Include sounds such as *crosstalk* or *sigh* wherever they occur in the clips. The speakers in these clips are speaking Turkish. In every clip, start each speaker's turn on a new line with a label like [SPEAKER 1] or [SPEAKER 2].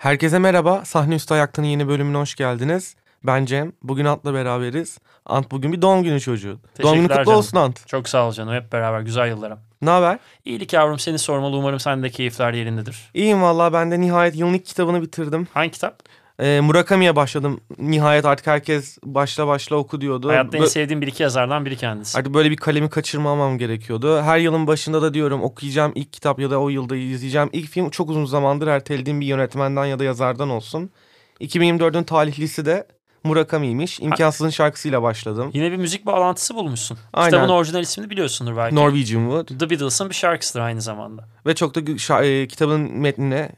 [SPEAKER 1] Herkese merhaba. Sahne Üstü Ayaktı'nın yeni bölümüne hoş geldiniz. Ben Cem. Bugün Ant'la beraberiz. Ant bugün bir doğum günü çocuğu. Doğum günü kutlu
[SPEAKER 2] canım.
[SPEAKER 1] olsun Ant.
[SPEAKER 2] Çok sağ ol canım. Hep beraber güzel yıllara.
[SPEAKER 1] Ne haber?
[SPEAKER 2] İyilik yavrum seni sormalı. Umarım sen de keyifler yerindedir.
[SPEAKER 1] İyiyim valla. Ben de nihayet yılın ilk kitabını bitirdim.
[SPEAKER 2] Hangi kitap?
[SPEAKER 1] Ee, Murakami'ye başladım. Nihayet artık herkes başla başla oku diyordu.
[SPEAKER 2] Hayatta en
[SPEAKER 1] Bö-
[SPEAKER 2] sevdiğim bir iki yazardan biri kendisi.
[SPEAKER 1] Artık böyle bir kalemi kaçırmamam gerekiyordu. Her yılın başında da diyorum okuyacağım ilk kitap ya da o yılda izleyeceğim ilk film çok uzun zamandır ertelediğim bir yönetmenden ya da yazardan olsun. 2024'ün talihlisi de Murakami'ymiş. İmkansızın şarkısıyla başladım.
[SPEAKER 2] Yine bir müzik bağlantısı bulmuşsun.
[SPEAKER 1] Aynen.
[SPEAKER 2] Kitabın orijinal ismini biliyorsundur belki.
[SPEAKER 1] Norwegian Wood.
[SPEAKER 2] The Beatles'ın bir şarkısıdır aynı zamanda.
[SPEAKER 1] Ve çok da şa- e, kitabın metnine,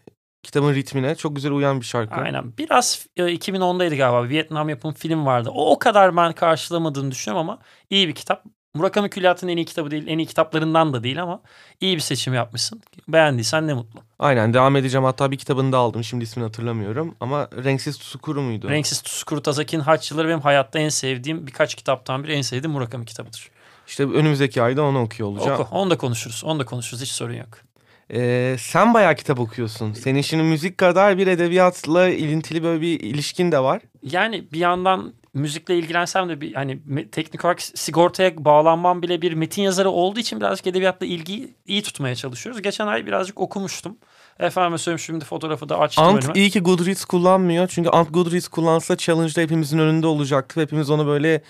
[SPEAKER 1] kitabın ritmine çok güzel uyan bir şarkı.
[SPEAKER 2] Aynen. Biraz e, 2010'daydı galiba. Vietnam yapım film vardı. O o kadar ben karşılamadığını düşünüyorum ama iyi bir kitap. Murakami Külliyatı'nın en iyi kitabı değil, en iyi kitaplarından da değil ama iyi bir seçim yapmışsın. Beğendiysen ne mutlu.
[SPEAKER 1] Aynen devam edeceğim. Hatta bir kitabını da aldım. Şimdi ismini hatırlamıyorum. Ama Renksiz Tsukuru muydu?
[SPEAKER 2] Renksiz Tsukuru Tazaki'nin Haç Yılları benim hayatta en sevdiğim birkaç kitaptan biri. En sevdiğim Murakami kitabıdır.
[SPEAKER 1] İşte önümüzdeki ayda onu okuyor olacağım.
[SPEAKER 2] Oku. Onu da konuşuruz. Onu da konuşuruz. Hiç sorun yok.
[SPEAKER 1] Ee, sen bayağı kitap okuyorsun. Senin şimdi müzik kadar bir edebiyatla ilintili böyle bir ilişkin de var.
[SPEAKER 2] Yani bir yandan müzikle ilgilensem de bir hani teknik olarak sigortaya bağlanmam bile bir metin yazarı olduğu için birazcık edebiyatla ilgiyi iyi tutmaya çalışıyoruz. Geçen ay birazcık okumuştum. Efendim söyleyeyim şimdi fotoğrafı da açtım
[SPEAKER 1] Ant
[SPEAKER 2] önüme.
[SPEAKER 1] iyi ki Goodreads kullanmıyor. Çünkü Ant Goodreads kullansa challenge'da hepimizin önünde olacaktı. Hepimiz onu böyle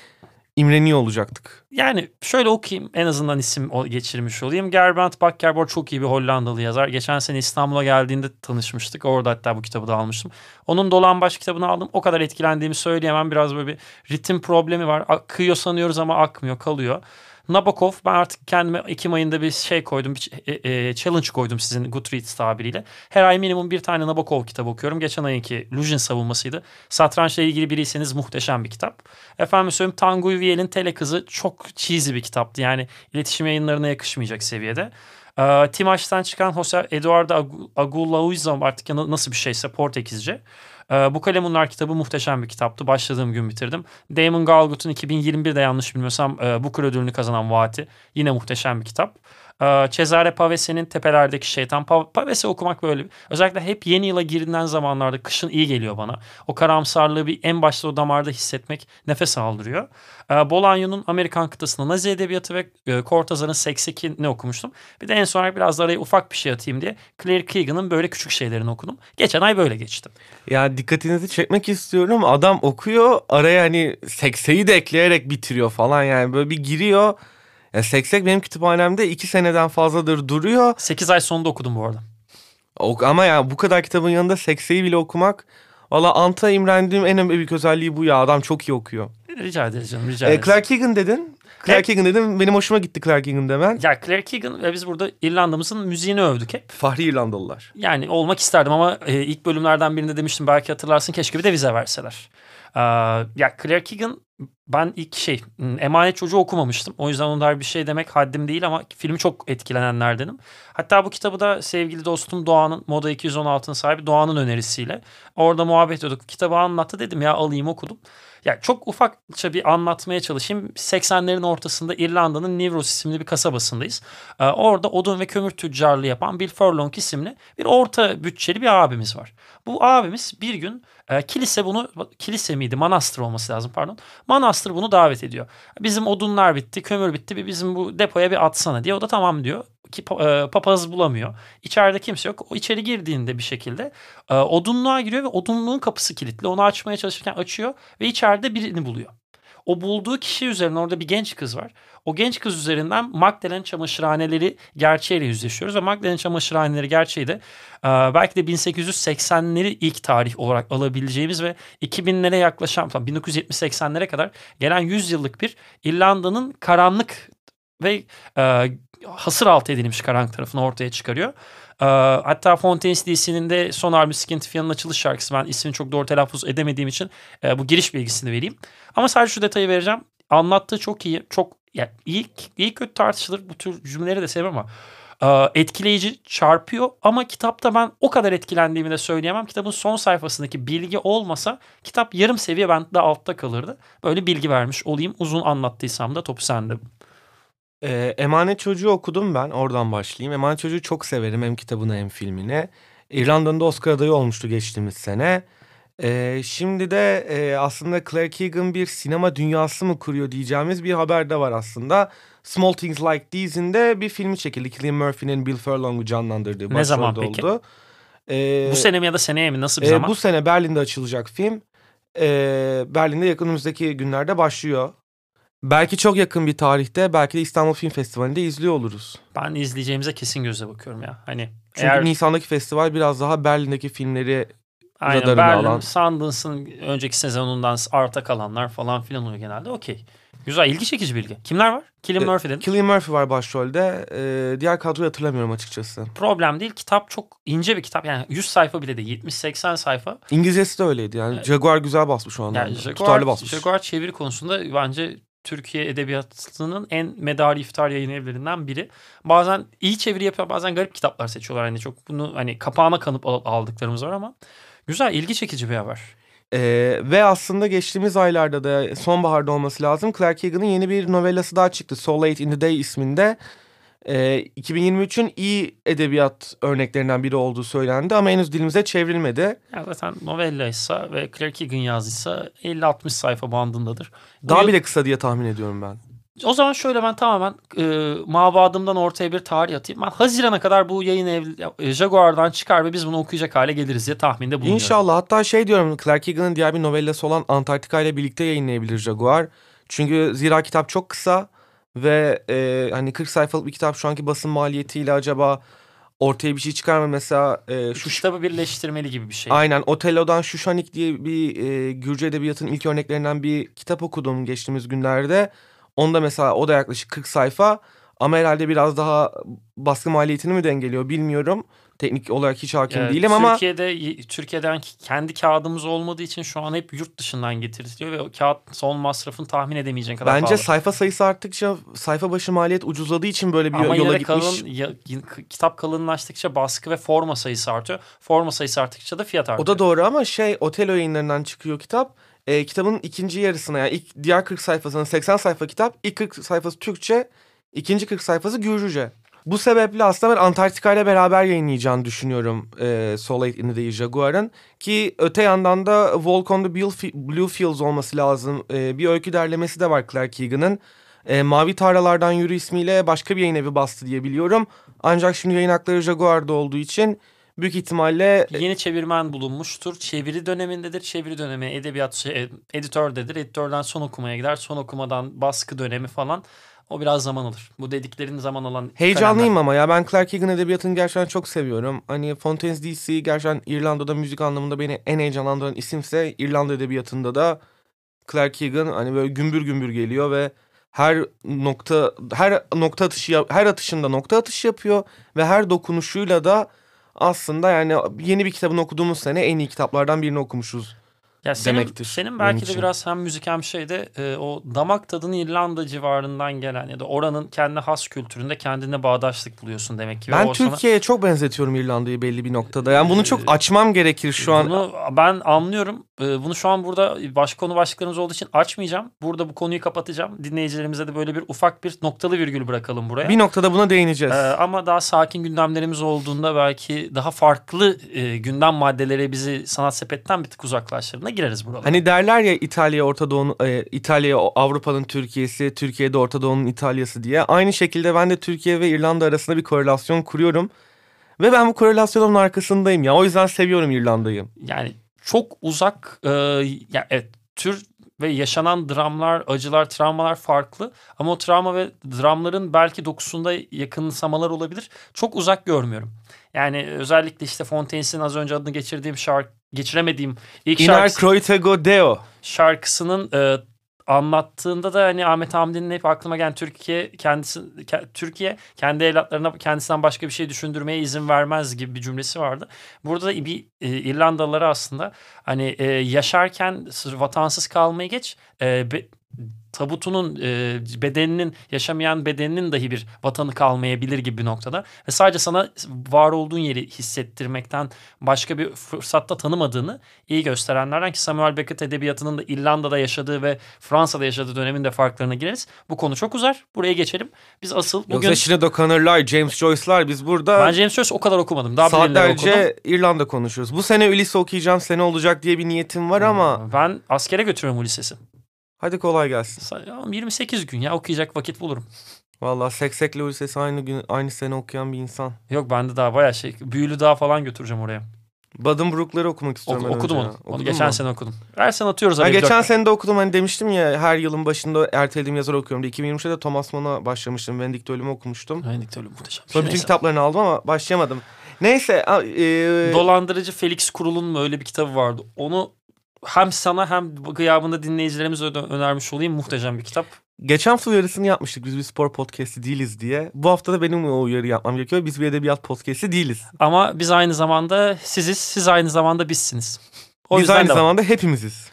[SPEAKER 1] imreniyor olacaktık.
[SPEAKER 2] Yani şöyle okuyayım en azından isim geçirmiş olayım. Gerbrand Bakkerborg çok iyi bir Hollandalı yazar. Geçen sene İstanbul'a geldiğinde tanışmıştık. Orada hatta bu kitabı da almıştım. Onun Dolambaç kitabını aldım. O kadar etkilendiğimi söyleyemem. Biraz böyle bir ritim problemi var. Akıyor sanıyoruz ama akmıyor kalıyor. Nabokov ben artık kendime Ekim ayında bir şey koydum. Bir e, e, challenge koydum sizin Goodreads tabiriyle. Her ay minimum bir tane Nabokov kitabı okuyorum. Geçen ayınki Lujin savunmasıydı. Satrançla ilgili biriyseniz muhteşem bir kitap. Efendim söyleyeyim Tanguy Viel'in Tele Kızı çok cheesy bir kitaptı. Yani iletişim yayınlarına yakışmayacak seviyede. Ee, Timaş'tan çıkan Jose Eduardo Agu- Agulauizam artık ya na- nasıl bir şeyse Portekizce. Ee, bu Kalemunlar kitabı muhteşem bir kitaptı. Başladığım gün bitirdim. Damon Galgut'un 2021'de yanlış bilmiyorsam e, Booker ödülünü kazanan Vaati. Yine muhteşem bir kitap. Ee, Cesare Pavese'nin Tepelerdeki Şeytan. Pa- Pavese okumak böyle. Özellikle hep yeni yıla girilen zamanlarda kışın iyi geliyor bana. O karamsarlığı bir en başta o damarda hissetmek nefes aldırıyor. Ee, Bolaño'nun Amerikan kıtasında Nazi Edebiyatı ve e, Cortázar'ın Sekseki ne okumuştum. Bir de en son olarak biraz araya ufak bir şey atayım diye Claire Keegan'ın böyle küçük şeylerini okudum. Geçen ay böyle geçti.
[SPEAKER 1] Ya dikkatinizi çekmek istiyorum. Adam okuyor araya hani sekseyi de ekleyerek bitiriyor falan yani. Böyle bir giriyor. Ya seksek benim kütüphanemde iki seneden fazladır duruyor.
[SPEAKER 2] 8 ay sonunda okudum bu arada.
[SPEAKER 1] Ok- Ama ya bu kadar kitabın yanında sekseyi bile okumak. Valla Ant'a imrendiğim en büyük özelliği bu ya. Adam çok iyi okuyor.
[SPEAKER 2] Rica ederiz canım rica
[SPEAKER 1] Ee,
[SPEAKER 2] ederiz.
[SPEAKER 1] Clark Egan dedin. Clark. Egan dedim. Benim hoşuma gitti Clark Egan demen.
[SPEAKER 2] Ya Claire Keegan ve biz burada İrlanda'mızın müziğini övdük hep.
[SPEAKER 1] Fahri İrlandalılar.
[SPEAKER 2] Yani olmak isterdim ama e, ilk bölümlerden birinde demiştim belki hatırlarsın keşke bir de vize verseler. Ee, ya Claire Keegan ben ilk şey m, Emanet Çocuğu okumamıştım. O yüzden onlar bir şey demek haddim değil ama filmi çok etkilenenlerdenim. Hatta bu kitabı da sevgili dostum Doğan'ın Moda 216'ın sahibi Doğan'ın önerisiyle orada muhabbet ediyorduk. Kitabı anlattı dedim ya alayım okudum. Ya çok ufakça bir anlatmaya çalışayım. 80'lerin ortasında İrlanda'nın Nivros isimli bir kasabasındayız. Ee, orada odun ve kömür tüccarlığı yapan Bill Furlong isimli bir orta bütçeli bir abimiz var. Bu abimiz bir gün e, kilise bunu kilise miydi manastır olması lazım pardon. Manastır bunu davet ediyor. Bizim odunlar bitti, kömür bitti. Bir bizim bu depoya bir atsana diye. O da tamam diyor. Ki e, papaz bulamıyor. İçeride kimse yok. O içeri girdiğinde bir şekilde e, odunluğa giriyor ve odunluğun kapısı kilitli. Onu açmaya çalışırken açıyor ve içeride birini buluyor. O bulduğu kişi üzerine orada bir genç kız var. O genç kız üzerinden Magdalen çamaşırhaneleri gerçeğiyle yüzleşiyoruz. Ve Magdalen çamaşırhaneleri gerçeği de e, belki de 1880'leri ilk tarih olarak alabileceğimiz ve 2000'lere yaklaşan, tam 1970-80'lere kadar gelen 100 yıllık bir İrlanda'nın karanlık ve e, hasır altı edilmiş karanlık tarafını ortaya çıkarıyor. E, hatta Fontaine's DC'nin de son albüm Skintifia'nın açılış şarkısı. Ben ismini çok doğru telaffuz edemediğim için e, bu giriş bilgisini vereyim. Ama sadece şu detayı vereceğim. Anlattığı çok iyi. Çok yani iyi, iyi kötü tartışılır. Bu tür cümleleri de sevmem ama e, etkileyici, çarpıyor ama kitapta ben o kadar etkilendiğimi de söyleyemem. Kitabın son sayfasındaki bilgi olmasa kitap yarım seviye bende altta kalırdı. Böyle bilgi vermiş olayım. Uzun anlattıysam da topu sende.
[SPEAKER 1] Ee, Emanet Çocuğu okudum ben. Oradan başlayayım. Emanet Çocuğu çok severim. Hem kitabını hem filmini. İrlanda'nın da Oscar adayı olmuştu geçtiğimiz sene. Ee, şimdi de e, aslında Claire Keegan bir sinema dünyası mı kuruyor diyeceğimiz bir haber de var aslında. Small Things Like These'in de bir filmi çekildi. Cillian Murphy'nin Bill Furlong'u canlandırdığı
[SPEAKER 2] Ne zaman peki?
[SPEAKER 1] oldu. Ee,
[SPEAKER 2] bu sene mi ya da seneye mi? Nasıl bir
[SPEAKER 1] e,
[SPEAKER 2] zaman?
[SPEAKER 1] Bu sene Berlin'de açılacak film. Ee, Berlin'de yakınımızdaki günlerde başlıyor. Belki çok yakın bir tarihte belki de İstanbul Film Festivali'nde izliyor oluruz.
[SPEAKER 2] Ben izleyeceğimize kesin gözle bakıyorum ya. Hani
[SPEAKER 1] Çünkü
[SPEAKER 2] eğer
[SPEAKER 1] Nisan'daki festival biraz daha Berlin'deki filmleri
[SPEAKER 2] aynen Berlin,
[SPEAKER 1] alan.
[SPEAKER 2] Sundance'ın önceki sezonundan arta kalanlar falan filan oluyor genelde. Okey. Güzel, ilgi çekici bilgi. Kimler var? Cillian
[SPEAKER 1] E,
[SPEAKER 2] Murphy dedin.
[SPEAKER 1] Cillian Murphy var başrolde. Ee, diğer kadroyu hatırlamıyorum açıkçası.
[SPEAKER 2] Problem değil. Kitap çok ince bir kitap. Yani 100 sayfa bile değil. 70-80 sayfa.
[SPEAKER 1] İngilizcesi de öyleydi yani. Jaguar güzel basmış o anlamda.
[SPEAKER 2] Yani Jaguar,
[SPEAKER 1] Tutarlı basmış.
[SPEAKER 2] Jaguar çeviri konusunda bence Türkiye edebiyatının en medari iftar yayın evlerinden biri. Bazen iyi çeviri yapıyor, bazen garip kitaplar seçiyorlar. Hani çok bunu hani kapağına kanıp al- aldıklarımız var ama güzel, ilgi çekici bir haber.
[SPEAKER 1] Ee, ve aslında geçtiğimiz aylarda da sonbaharda olması lazım. Claire Keegan'ın yeni bir novellası daha çıktı. So Late in the Day isminde. Ee, 2023'ün iyi edebiyat örneklerinden biri olduğu söylendi ama henüz dilimize çevrilmedi.
[SPEAKER 2] Yani zaten novella ise ve Claire Keegan yazdıysa 50-60 sayfa bandındadır.
[SPEAKER 1] Daha
[SPEAKER 2] yıl-
[SPEAKER 1] bile kısa diye tahmin ediyorum ben.
[SPEAKER 2] O zaman şöyle ben tamamen e, mabadımdan ortaya bir tarih atayım. Ben Haziran'a kadar bu yayın ev, e, Jaguar'dan çıkar ve biz bunu okuyacak hale geliriz diye tahminde bulunuyorum.
[SPEAKER 1] İnşallah. Hatta şey diyorum Claire Keegan'ın diğer bir novellası olan Antarktika ile birlikte yayınlayabilir Jaguar. Çünkü zira kitap çok kısa ve e, hani 40 sayfalık bir kitap şu anki basın maliyetiyle acaba ortaya bir şey çıkar mı? Mesela e,
[SPEAKER 2] Şu kitabı birleştirmeli gibi bir şey.
[SPEAKER 1] Aynen Otello'dan Şuşanik diye bir e, Gürcü edebiyatının ilk örneklerinden bir kitap okudum geçtiğimiz günlerde. Onda mesela o da yaklaşık 40 sayfa ama herhalde biraz daha baskı maliyetini mi dengeliyor bilmiyorum. Teknik olarak hiç hakim
[SPEAKER 2] Ee,
[SPEAKER 1] değilim ama
[SPEAKER 2] Türkiye'de Türkiye'den kendi kağıdımız olmadığı için şu an hep yurt dışından getiriliyor ve o kağıt son masrafını tahmin edemeyeceğin kadar
[SPEAKER 1] bence
[SPEAKER 2] pahalı.
[SPEAKER 1] sayfa sayısı arttıkça sayfa başı maliyet ucuzladığı için böyle bir
[SPEAKER 2] Ama
[SPEAKER 1] yola gitmiş.
[SPEAKER 2] kalın, ya- kitap kalınlaştıkça baskı ve forma sayısı artıyor. Forma sayısı arttıkça da fiyat artıyor.
[SPEAKER 1] O da doğru ama şey Otello yayınlarından çıkıyor kitap. E, kitabın ikinci yarısına yani ilk diğer 40 sayfasının 80 sayfa kitap. ilk 40 sayfası Türkçe, ikinci 40 sayfası Gürcüce. Bu sebeple aslında ben Antarktika ile beraber yayınlayacağını düşünüyorum e, So Late in the Jaguar'ın. Ki öte yandan da Walk on the Blue Fi- Blue Fields olması lazım. E, bir öykü derlemesi de var Claire Keegan'ın. E, Mavi Tarlalardan Yürü ismiyle başka bir yayın evi bastı diye biliyorum. Ancak şimdi yayın hakları Jaguar'da olduğu için büyük ihtimalle
[SPEAKER 2] Yeni çevirmen bulunmuştur. Çeviri dönemindedir. Çeviri dönemi edebiyat şey, editördedir. Editörden son okumaya gider. Son okumadan baskı dönemi falan. O biraz zaman alır. Bu dediklerin zaman alan
[SPEAKER 1] Heyecanlıyım ama ya ben Clark Keegan edebiyatını gerçekten çok seviyorum. Hani Fontaine's DC gerçekten İrlanda'da müzik anlamında beni en heyecanlandıran isimse İrlanda edebiyatında da Clark Keegan hani böyle gümbür gümbür geliyor ve her nokta her nokta atışı her atışında nokta atışı yapıyor ve her dokunuşuyla da aslında yani yeni bir kitabını okuduğumuz sene en iyi kitaplardan birini okumuşuz.
[SPEAKER 2] Ya senin,
[SPEAKER 1] demektir
[SPEAKER 2] senin belki de biraz hem müzik hem şeyde e, o damak tadını İrlanda civarından gelen ya da oranın kendi has kültüründe kendine bağdaşlık buluyorsun demek ki. Ve
[SPEAKER 1] Ben
[SPEAKER 2] o sana-
[SPEAKER 1] Türkiye'ye çok benzetiyorum İrlanda'yı belli bir noktada. Yani bunu çok açmam gerekir şu an.
[SPEAKER 2] Bunu ben anlıyorum. Ee, Bunu şu an burada baş konu başlıklarımız olduğu için açmayacağım. Burada bu konuyu kapatacağım. Dinleyicilerimize de böyle bir ufak bir noktalı virgül bırakalım buraya.
[SPEAKER 1] Bir noktada buna değineceğiz.
[SPEAKER 2] Ee, ama daha sakin gündemlerimiz olduğunda belki daha farklı e, gündem maddeleri bizi sanat sepetten bir tık uzaklaştırına gireriz buralara.
[SPEAKER 1] Hani derler ya İtalya Orta Doğu'nun e, İtalya Avrupa'nın Türkiye'si, Türkiye'de Orta Doğu'nun İtalya'sı diye. Aynı şekilde ben de Türkiye ve İrlanda arasında bir korelasyon kuruyorum. Ve ben bu korelasyonun arkasındayım ya. O yüzden seviyorum İrlanda'yı.
[SPEAKER 2] yani çok uzak e, ya evet, tür ve yaşanan dramlar, acılar, travmalar farklı. Ama o travma ve dramların belki dokusunda yakınsamalar olabilir. Çok uzak görmüyorum. Yani özellikle işte Fontaine'sin az önce adını geçirdiğim şarkı, geçiremediğim ilk
[SPEAKER 1] Inar
[SPEAKER 2] şarkısı,
[SPEAKER 1] Croitego Deo.
[SPEAKER 2] şarkısının e, anlattığında da hani Ahmet Hamdi'nin hep aklıma gelen Türkiye kendisi ke- Türkiye kendi evlatlarına kendisinden başka bir şey düşündürmeye izin vermez gibi bir cümlesi vardı. Burada da bir e, aslında hani e, yaşarken sırf vatansız kalmayı geç e, tabutunun e, bedeninin yaşamayan bedeninin dahi bir vatanı kalmayabilir gibi bir noktada ve sadece sana var olduğun yeri hissettirmekten başka bir fırsatta tanımadığını iyi gösterenlerden ki Samuel Beckett edebiyatının da İrlanda'da yaşadığı ve Fransa'da yaşadığı dönemin de farklarına gireriz. Bu konu çok uzar. Buraya geçelim. Biz asıl bugün...
[SPEAKER 1] Yoksa Sinead O'Connor'lar, James Joyce'lar biz burada...
[SPEAKER 2] Ben James Joyce o kadar okumadım. Daha
[SPEAKER 1] saatlerce İrlanda konuşuyoruz. Bu sene Ulysse okuyacağım sene olacak diye bir niyetim var ama...
[SPEAKER 2] Hmm, ben askere götürüyorum Ulysses'i.
[SPEAKER 1] Hadi kolay gelsin.
[SPEAKER 2] 28 gün ya okuyacak vakit bulurum.
[SPEAKER 1] Valla Seksek'le Ulysses'i aynı gün aynı sene okuyan bir insan.
[SPEAKER 2] Yok ben de daha bayağı şey büyülü daha falan götüreceğim oraya.
[SPEAKER 1] Buddenbrook'ları okumak istiyorum.
[SPEAKER 2] Ok, okudum onu. Okudun onu geçen mu? sene okudum. Her sene atıyoruz.
[SPEAKER 1] Ha, geçen sene de okudum. Hani demiştim ya her yılın başında ertelediğim yazar okuyorum diye. 2023'te de Thomas Mann'a başlamıştım. Venedict Ölüm'ü okumuştum.
[SPEAKER 2] Venedict Ölümü muhteşem.
[SPEAKER 1] Sonra bütün kitaplarını aldım ama başlayamadım. Neyse. E...
[SPEAKER 2] Dolandırıcı Felix Kurul'un mu öyle bir kitabı vardı. Onu hem sana hem gıyabında dinleyicilerimize önermiş olayım. Muhteşem bir kitap.
[SPEAKER 1] Geçen hafta uyarısını yapmıştık biz bir spor podcast'i değiliz diye. Bu hafta da benim o uyarı yapmam gerekiyor. Biz bir edebiyat podcast'i değiliz.
[SPEAKER 2] Ama biz aynı zamanda siziz, siz aynı zamanda bizsiniz.
[SPEAKER 1] O biz aynı zamanda hepimiziz.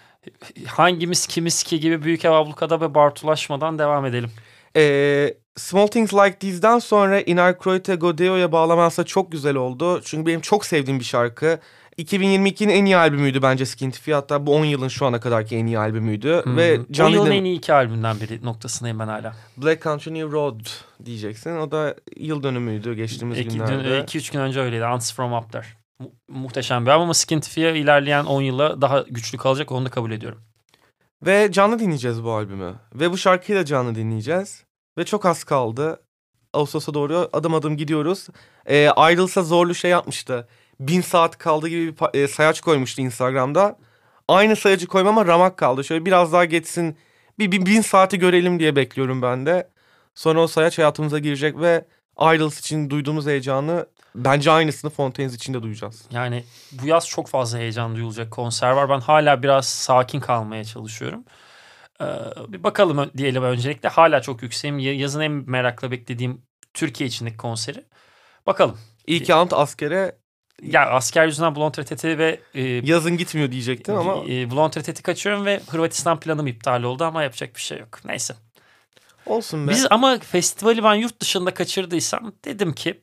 [SPEAKER 2] Hangimiz kimiz ki gibi Büyük Ev Abluka'da ve Bartulaşmadan devam edelim.
[SPEAKER 1] Ee, Small Things Like These'den sonra Inar Kroite Godeo'ya bağlamazsa çok güzel oldu. Çünkü benim çok sevdiğim bir şarkı. 2022'nin en iyi albümüydü bence Skinty Hatta bu 10 yılın şu ana kadarki en iyi albümüydü. Hmm. Ve
[SPEAKER 2] John o yılın en iyi iki albümünden biri noktasındayım ben hala.
[SPEAKER 1] Black Country New Road diyeceksin. O da yıl dönümüydü geçtiğimiz
[SPEAKER 2] iki,
[SPEAKER 1] günlerde.
[SPEAKER 2] 2-3 gün önce öyleydi. Ants From Up There. Mu- muhteşem bir albüm ama Skinty ilerleyen 10 yıla daha güçlü kalacak onu da kabul ediyorum.
[SPEAKER 1] Ve canlı dinleyeceğiz bu albümü. Ve bu şarkıyı da canlı dinleyeceğiz. Ve çok az kaldı. Ağustos'a doğru adım adım gidiyoruz. Ee, Idols'a zorlu şey yapmıştı bin saat kaldı gibi bir e, sayaç koymuştu Instagram'da. Aynı sayacı koymam ama ramak kaldı. Şöyle biraz daha geçsin bir, bir bin saati görelim diye bekliyorum ben de. Sonra o sayaç hayatımıza girecek ve Idols için duyduğumuz heyecanı bence aynısını Fontaines için de duyacağız.
[SPEAKER 2] Yani bu yaz çok fazla heyecan duyulacak konser var. Ben hala biraz sakin kalmaya çalışıyorum. Ee, bir bakalım diyelim öncelikle. Hala çok yükseğim. Yazın en merakla beklediğim Türkiye içindeki konseri. Bakalım.
[SPEAKER 1] İlk ant askere
[SPEAKER 2] ya asker yüzünden Blond ve...
[SPEAKER 1] E, Yazın gitmiyor diyecektim ama...
[SPEAKER 2] E, Blond kaçıyorum ve Hırvatistan planım iptal oldu ama yapacak bir şey yok. Neyse.
[SPEAKER 1] Olsun be.
[SPEAKER 2] Biz ama festivali ben yurt dışında kaçırdıysam dedim ki...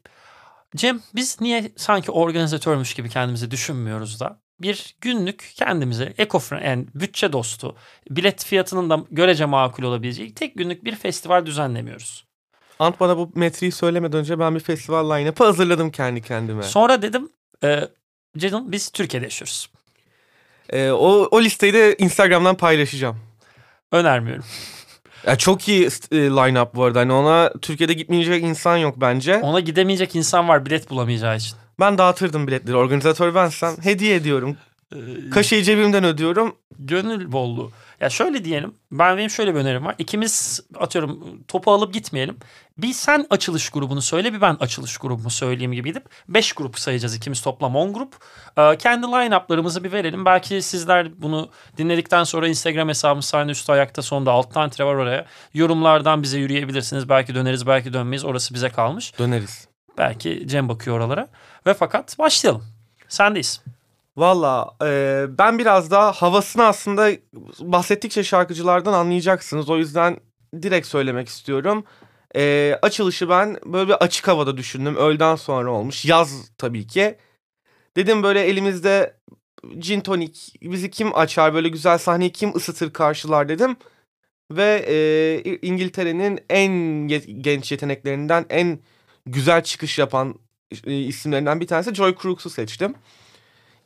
[SPEAKER 2] Cem biz niye sanki organizatörmüş gibi kendimizi düşünmüyoruz da bir günlük kendimize eco yani bütçe dostu bilet fiyatının da görece makul olabileceği tek günlük bir festival düzenlemiyoruz.
[SPEAKER 1] Ant bana bu metreyi söylemeden önce ben bir festival line-up'ı hazırladım kendi kendime.
[SPEAKER 2] Sonra dedim ee, Ceylan biz Türkiye'de yaşıyoruz.
[SPEAKER 1] Ee, o, o listeyi de Instagram'dan paylaşacağım.
[SPEAKER 2] Önermiyorum.
[SPEAKER 1] Ya çok iyi e, line-up bu arada. Hani ona Türkiye'de gitmeyecek insan yok bence.
[SPEAKER 2] Ona gidemeyecek insan var bilet bulamayacağı için.
[SPEAKER 1] Ben dağıtırdım biletleri. Organizatör bensem hediye ediyorum. Ee, Kaşeyi cebimden ödüyorum.
[SPEAKER 2] Gönül bolluğu. Ya şöyle diyelim. Ben benim şöyle bir önerim var. İkimiz atıyorum topu alıp gitmeyelim. Bir sen açılış grubunu söyle bir ben açılış grubumu söyleyeyim gibi gidip 5 grup sayacağız ikimiz toplam 10 grup. Ee, kendi line-up'larımızı bir verelim. Belki sizler bunu dinledikten sonra Instagram hesabımız sahne üstü ayakta sonunda alttan tire var oraya. Yorumlardan bize yürüyebilirsiniz. Belki döneriz belki dönmeyiz. Orası bize kalmış.
[SPEAKER 1] Döneriz.
[SPEAKER 2] Belki Cem bakıyor oralara. Ve fakat başlayalım. Sendeyiz.
[SPEAKER 1] Valla e, ben biraz daha havasını aslında bahsettikçe şarkıcılardan anlayacaksınız. O yüzden direkt söylemek istiyorum. E, açılışı ben böyle bir açık havada düşündüm. Öğleden sonra olmuş. Yaz tabii ki. Dedim böyle elimizde gin tonik bizi kim açar böyle güzel sahneyi kim ısıtır karşılar dedim. Ve e, İngiltere'nin en genç yeteneklerinden en güzel çıkış yapan e, isimlerinden bir tanesi Joy Crooks'u seçtim.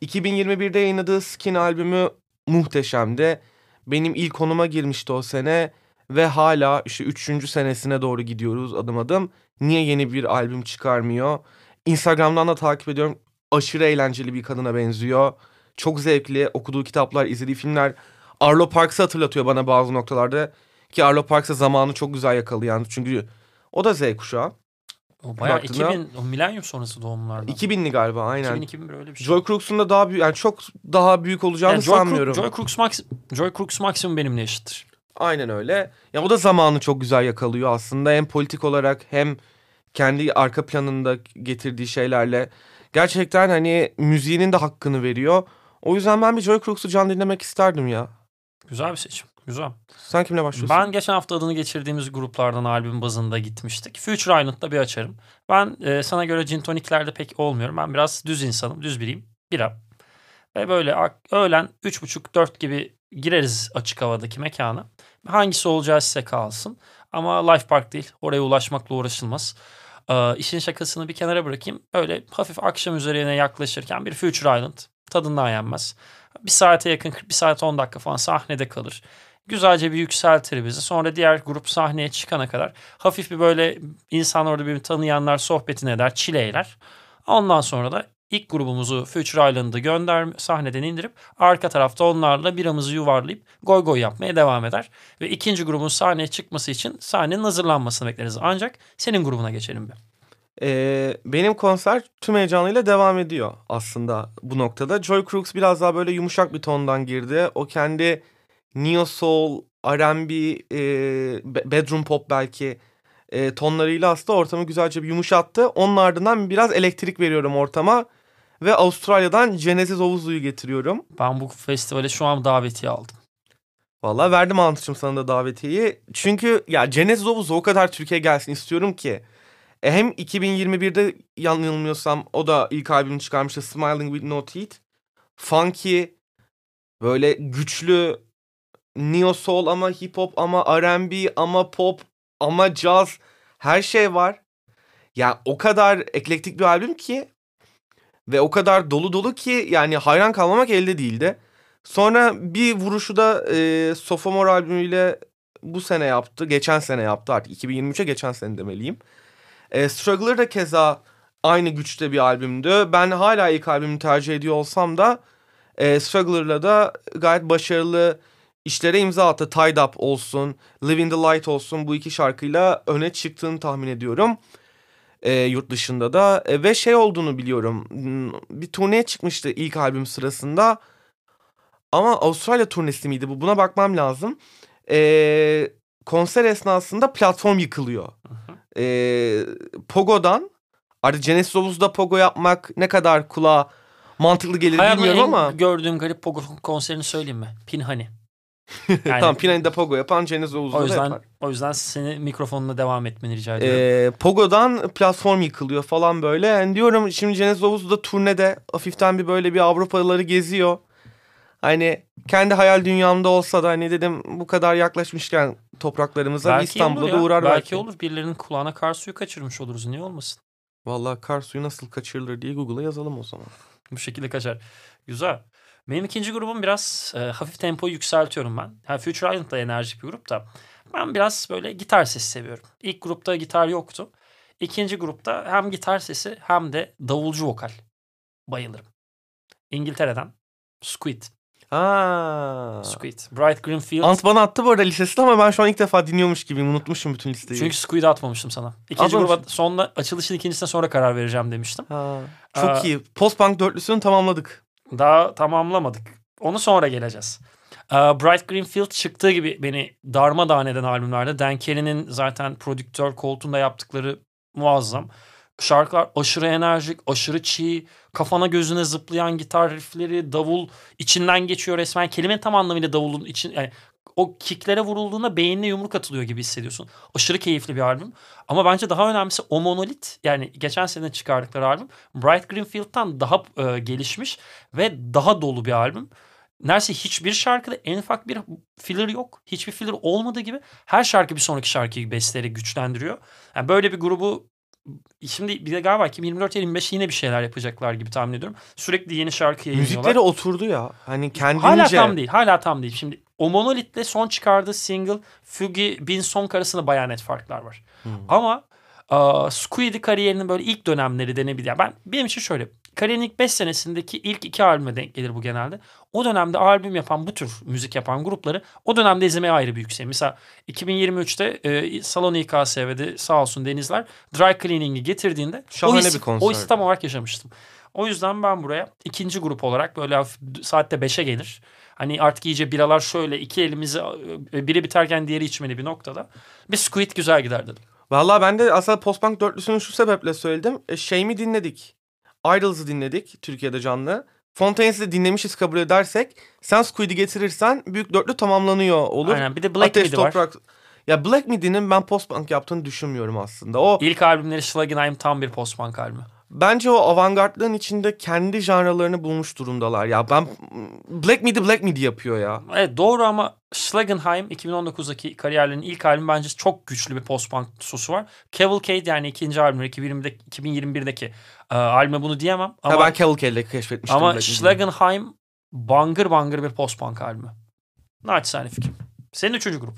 [SPEAKER 1] 2021'de yayınladığı Skin albümü muhteşemdi. Benim ilk konuma girmişti o sene ve hala işte üçüncü senesine doğru gidiyoruz adım adım. Niye yeni bir albüm çıkarmıyor? Instagram'dan da takip ediyorum. Aşırı eğlenceli bir kadına benziyor. Çok zevkli. Okuduğu kitaplar, izlediği filmler. Arlo Parks'ı hatırlatıyor bana bazı noktalarda. Ki Arlo Parks'a zamanı çok güzel yakalayan. Çünkü o da Z kuşağı.
[SPEAKER 2] O bayağı Baktığında, 2000, o milenyum sonrası doğumlardan.
[SPEAKER 1] 2000'li galiba aynen.
[SPEAKER 2] 2000 böyle bir şey.
[SPEAKER 1] Joy Crooks'un da daha büyük, yani çok daha büyük olacağını yani Joy sanmıyorum.
[SPEAKER 2] Joy Crooks, Max, Joy Crooks maksimum benimle eşittir.
[SPEAKER 1] Aynen öyle. Ya o da zamanı çok güzel yakalıyor aslında. Hem politik olarak hem kendi arka planında getirdiği şeylerle. Gerçekten hani müziğinin de hakkını veriyor. O yüzden ben bir Joy Crooks'u can dinlemek isterdim ya.
[SPEAKER 2] Güzel bir seçim. Güzel.
[SPEAKER 1] Sen kimle başlıyorsun?
[SPEAKER 2] Ben geçen hafta adını geçirdiğimiz gruplardan albüm bazında gitmiştik. Future Island'da bir açarım. Ben e, sana göre gin toniklerde pek olmuyorum. Ben biraz düz insanım, düz biriyim. Bira. Ve böyle öğlen 3.30-4 gibi gireriz açık havadaki mekana. Hangisi olacağı size kalsın. Ama Life Park değil. Oraya ulaşmakla uğraşılmaz. Ee, işin şakasını bir kenara bırakayım. Öyle hafif akşam üzerine yaklaşırken bir Future Island tadından yenmez. Bir saate yakın, bir saat 10 dakika falan sahnede kalır. Güzelce bir yükseltir bizi. Sonra diğer grup sahneye çıkana kadar hafif bir böyle insan orada birbirini tanıyanlar sohbetini eder, çileyler. Ondan sonra da ilk grubumuzu Future Island'ı gönder sahneden indirip arka tarafta onlarla biramızı yuvarlayıp goy goy yapmaya devam eder. Ve ikinci grubun sahneye çıkması için sahnenin hazırlanmasını bekleriz. Ancak senin grubuna geçelim bir.
[SPEAKER 1] Ee, benim konser tüm heyecanıyla devam ediyor aslında bu noktada. Joy Crooks biraz daha böyle yumuşak bir tondan girdi. O kendi neo soul, R&B, e, be- bedroom pop belki e, tonlarıyla aslında ortamı güzelce bir yumuşattı. Onun ardından biraz elektrik veriyorum ortama. Ve Avustralya'dan Genesis Ovuzu'yu getiriyorum.
[SPEAKER 2] Ben bu festivale şu an davetiye aldım.
[SPEAKER 1] Valla verdim Antıç'ım sana da davetiyeyi. Çünkü ya Genesis Ovuzu o kadar Türkiye gelsin istiyorum ki. E, hem 2021'de yanılmıyorsam o da ilk albümünü çıkarmıştı Smiling With No Teeth. Funky, böyle güçlü neo soul ama hip hop ama R&B ama pop ama jazz her şey var. Ya o kadar eklektik bir albüm ki ve o kadar dolu dolu ki yani hayran kalmamak elde değildi. Sonra bir vuruşu da e, Sophomore albümüyle bu sene yaptı. Geçen sene yaptı artık. 2023'e geçen sene demeliyim. E, Struggler da keza aynı güçte bir albümdü. Ben hala ilk albümü tercih ediyor olsam da e, Struggler'la da gayet başarılı işlere imza attı. Tied Up olsun, Live in the Light olsun bu iki şarkıyla öne çıktığını tahmin ediyorum. E, yurt dışında da E, ve şey olduğunu biliyorum. Bir turneye çıkmıştı ilk albüm sırasında. Ama Avustralya turnesi miydi bu? Buna bakmam lazım. E, konser esnasında platform yıkılıyor. E, Pogo'dan artık Genesis Obuz'da Pogo yapmak ne kadar kulağa mantıklı gelir
[SPEAKER 2] Hayatımda
[SPEAKER 1] bilmiyorum ama.
[SPEAKER 2] gördüğüm garip Pogo konserini söyleyeyim mi? Pinhani. Yani
[SPEAKER 1] tamam Pinay'da Pogo yapan Genesis Obuz'da
[SPEAKER 2] o yüzden
[SPEAKER 1] yapar.
[SPEAKER 2] o yüzden seni mikrofonuna devam etmeni rica ediyorum.
[SPEAKER 1] Ee, Pogo'dan platform yıkılıyor falan böyle. Yani diyorum şimdi Genesis Obuz da turnede hafiften bir böyle bir Avrupalıları geziyor. Hani kendi hayal dünyamda olsa da hani dedim bu kadar yaklaşmışken topraklarımıza İstanbul'a da uğrar
[SPEAKER 2] belki.
[SPEAKER 1] belki.
[SPEAKER 2] olur. Birilerinin kulağına kar suyu kaçırmış oluruz. Niye olmasın?
[SPEAKER 1] Vallahi kar suyu nasıl kaçırılır diye Google'a yazalım o zaman.
[SPEAKER 2] Bu şekilde kaçar. Güzel. Benim ikinci grubum biraz e, hafif tempoyu yükseltiyorum ben. Yani Future Island da enerjik bir grup da. Ben biraz böyle gitar sesi seviyorum. İlk grupta gitar yoktu. İkinci grupta hem gitar sesi hem de davulcu vokal. Bayılırım. İngiltere'den Squid.
[SPEAKER 1] Ha.
[SPEAKER 2] Squid. Bright Greenfield.
[SPEAKER 1] Ant bana attı bu arada listesini ama ben şu an ilk defa dinliyormuş gibiyim. Unutmuşum bütün listeyi.
[SPEAKER 2] Çünkü Squid'i atmamıştım sana. İkinci
[SPEAKER 1] Atmamışsın.
[SPEAKER 2] gruba sonunda açılışın ikincisine sonra karar vereceğim demiştim.
[SPEAKER 1] Ha. Çok
[SPEAKER 2] Aa.
[SPEAKER 1] iyi. Post-punk dörtlüsünü tamamladık.
[SPEAKER 2] Daha tamamlamadık. Onu sonra geleceğiz. Ee, Bright Greenfield çıktığı gibi beni darmadağın eden albümlerde Dan Kelly'nin zaten prodüktör koltuğunda yaptıkları muazzam. Şarkılar aşırı enerjik, aşırı çiğ, kafana gözüne zıplayan gitar riffleri, davul içinden geçiyor resmen. Kelimenin tam anlamıyla davulun için yani o kicklere vurulduğunda beynine yumruk atılıyor gibi hissediyorsun. Aşırı keyifli bir albüm. Ama bence daha önemlisi o monolit yani geçen sene çıkardıkları albüm Bright Greenfield'dan daha e, gelişmiş ve daha dolu bir albüm. Neredeyse hiçbir şarkıda en ufak bir filler yok. Hiçbir filler olmadığı gibi her şarkı bir sonraki şarkıyı besleri güçlendiriyor. Yani böyle bir grubu şimdi bir de galiba 2024-25 yine bir şeyler yapacaklar gibi tahmin ediyorum. Sürekli yeni şarkı yayınlıyorlar.
[SPEAKER 1] Müzikleri oturdu ya. Hani kendince.
[SPEAKER 2] Hala tam değil. Hala tam değil. Şimdi o Monolith'le son çıkardığı single Fugi Bin Song arasında bayağı net farklar var.
[SPEAKER 1] Hmm.
[SPEAKER 2] Ama uh, Squid'i kariyerinin böyle ilk dönemleri denebilir. Ben benim için şöyle. Kariyerin ilk 5 senesindeki ilk iki albüme denk gelir bu genelde. O dönemde albüm yapan bu tür müzik yapan grupları o dönemde izlemeye ayrı bir yüksek. Mesela 2023'te e, Salon İKSV'de sağ olsun Denizler Dry Cleaning'i getirdiğinde
[SPEAKER 1] Şahane
[SPEAKER 2] o, his,
[SPEAKER 1] bir
[SPEAKER 2] o his tam olarak yaşamıştım. O yüzden ben buraya ikinci grup olarak böyle saatte 5'e gelir. Hani artık iyice biralar şöyle iki elimizi e, biri biterken diğeri içmeli bir noktada. Bir Squid güzel gider dedim.
[SPEAKER 1] Valla ben de aslında post-punk dörtlüsünü şu sebeple söyledim. E, şey mi dinledik? Idols'ı dinledik Türkiye'de canlı. Fontaines'i de dinlemişiz kabul edersek sen Squid'i getirirsen büyük dörtlü tamamlanıyor olur.
[SPEAKER 2] Aynen bir de Black
[SPEAKER 1] Ateş,
[SPEAKER 2] Midi var.
[SPEAKER 1] toprak... Ya Black Midi'nin ben post-punk yaptığını düşünmüyorum aslında. O
[SPEAKER 2] İlk albümleri Schlagenheim tam bir post-punk albümü.
[SPEAKER 1] Bence o avantgardlığın içinde kendi janralarını bulmuş durumdalar. Ya ben Black Midi Black Midi yapıyor ya.
[SPEAKER 2] Evet doğru ama Schlagenheim 2019'daki kariyerlerinin ilk albümü bence çok güçlü bir post-punk sosu var. Cavalcade yani ikinci albümü 2020'de, 2021'deki e, albüme bunu diyemem. Ama,
[SPEAKER 1] Ha, ben Cavalcade'le keşfetmiştim.
[SPEAKER 2] ama
[SPEAKER 1] Black.
[SPEAKER 2] Schlagenheim bangır bangır bir post-punk albümü. Naçizane fikrim. Senin üçüncü grup.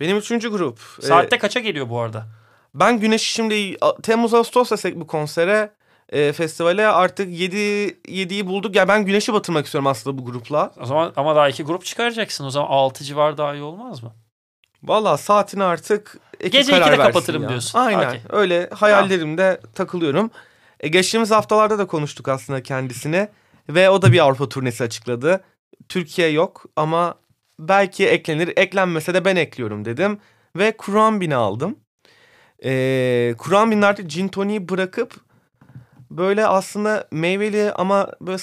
[SPEAKER 1] Benim üçüncü grup. Ee,
[SPEAKER 2] Saatte kaça geliyor bu arada?
[SPEAKER 1] Ben Güneş'i şimdi Temmuz Ağustos desek bu konsere e, festivale artık 7 7'yi bulduk. Ya ben Güneş'i batırmak istiyorum aslında bu grupla.
[SPEAKER 2] O zaman ama daha iki grup çıkaracaksın. O zaman 6 civar daha iyi olmaz mı?
[SPEAKER 1] Valla saatini artık ekip
[SPEAKER 2] Gece
[SPEAKER 1] karar
[SPEAKER 2] 2'de
[SPEAKER 1] versin
[SPEAKER 2] kapatırım
[SPEAKER 1] ya.
[SPEAKER 2] diyorsun.
[SPEAKER 1] Aynen
[SPEAKER 2] Okey.
[SPEAKER 1] öyle hayallerimde takılıyorum. E, geçtiğimiz haftalarda da konuştuk aslında kendisine. Ve o da bir Avrupa turnesi açıkladı. Türkiye yok ama belki eklenir. Eklenmese de ben ekliyorum dedim. Ve Kur'an aldım. E, Kur'an artık gin toniği bırakıp böyle aslında meyveli ama böyle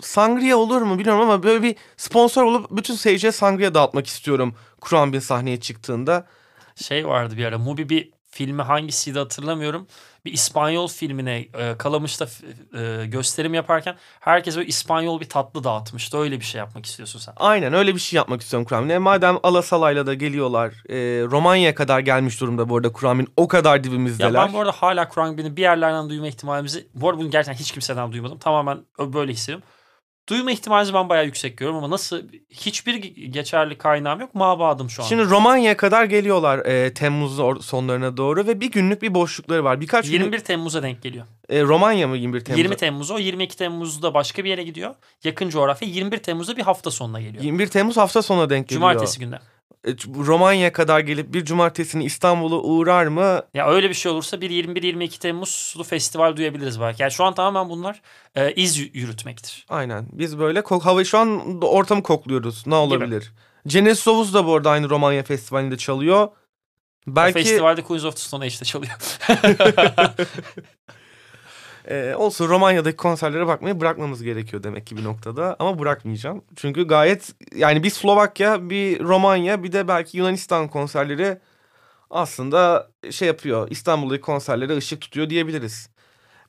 [SPEAKER 1] sangria olur mu bilmiyorum ama böyle bir sponsor olup bütün seyirciye sangria dağıtmak istiyorum Kur'an bin sahneye çıktığında.
[SPEAKER 2] Şey vardı bir ara. Mubi bir filmi hangisiydi hatırlamıyorum. Bir İspanyol filmine e, Kalamış'ta e, gösterim yaparken herkes böyle İspanyol bir tatlı dağıtmıştı. Öyle bir şey yapmak istiyorsun sen.
[SPEAKER 1] Aynen öyle bir şey yapmak istiyorum Kur'an. Madem Alasalay'la da geliyorlar. E, Romanya'ya kadar gelmiş durumda bu arada Kur'an'ın o kadar dibimizdeler.
[SPEAKER 2] Ya ben bu arada hala Kur'an bir yerlerden duyma ihtimalimizi... Bu arada bunu gerçekten hiç kimseden duymadım. Tamamen böyle hissediyorum. Duyma ihtimalimizi ben bayağı yüksek görüyorum ama nasıl hiçbir ge- geçerli kaynağım yok. Mabadım şu an.
[SPEAKER 1] Şimdi Romanya'ya kadar geliyorlar e, Temmuz sonlarına doğru ve bir günlük bir boşlukları var. Birkaç
[SPEAKER 2] 21
[SPEAKER 1] günlük
[SPEAKER 2] Temmuz'a denk geliyor.
[SPEAKER 1] e, Romanya mı 21 Temmuz?
[SPEAKER 2] 20 Temmuz o. 22 Temmuz'da başka bir yere gidiyor. Yakın coğrafya. 21 Temmuz'da bir hafta sonuna geliyor.
[SPEAKER 1] 21 Temmuz hafta sonuna denk geliyor.
[SPEAKER 2] Cumartesi günde.
[SPEAKER 1] E, Romanya'ya kadar gelip bir cumartesini İstanbul'a uğrar mı?
[SPEAKER 2] Ya öyle bir şey olursa bir 21-22 Temmuz'lu festival duyabiliriz belki. Yani şu an tamamen bunlar e, iz yürütmektir.
[SPEAKER 1] Aynen. Biz böyle kok hava şu an ortamı kokluyoruz. Ne olabilir? Genesovus da bu arada aynı Romanya Festivali'nde çalıyor. Belki
[SPEAKER 2] Festivalde Queens of the Stone Age'de çalıyor. *laughs* *laughs*
[SPEAKER 1] e, olsun Romanya'daki konserlere bakmayı bırakmamız gerekiyor demek ki bir noktada. Ama bırakmayacağım. Çünkü gayet yani bir Slovakya, bir Romanya, bir de belki Yunanistan konserleri aslında şey yapıyor. İstanbul'daki konserlere ışık tutuyor diyebiliriz.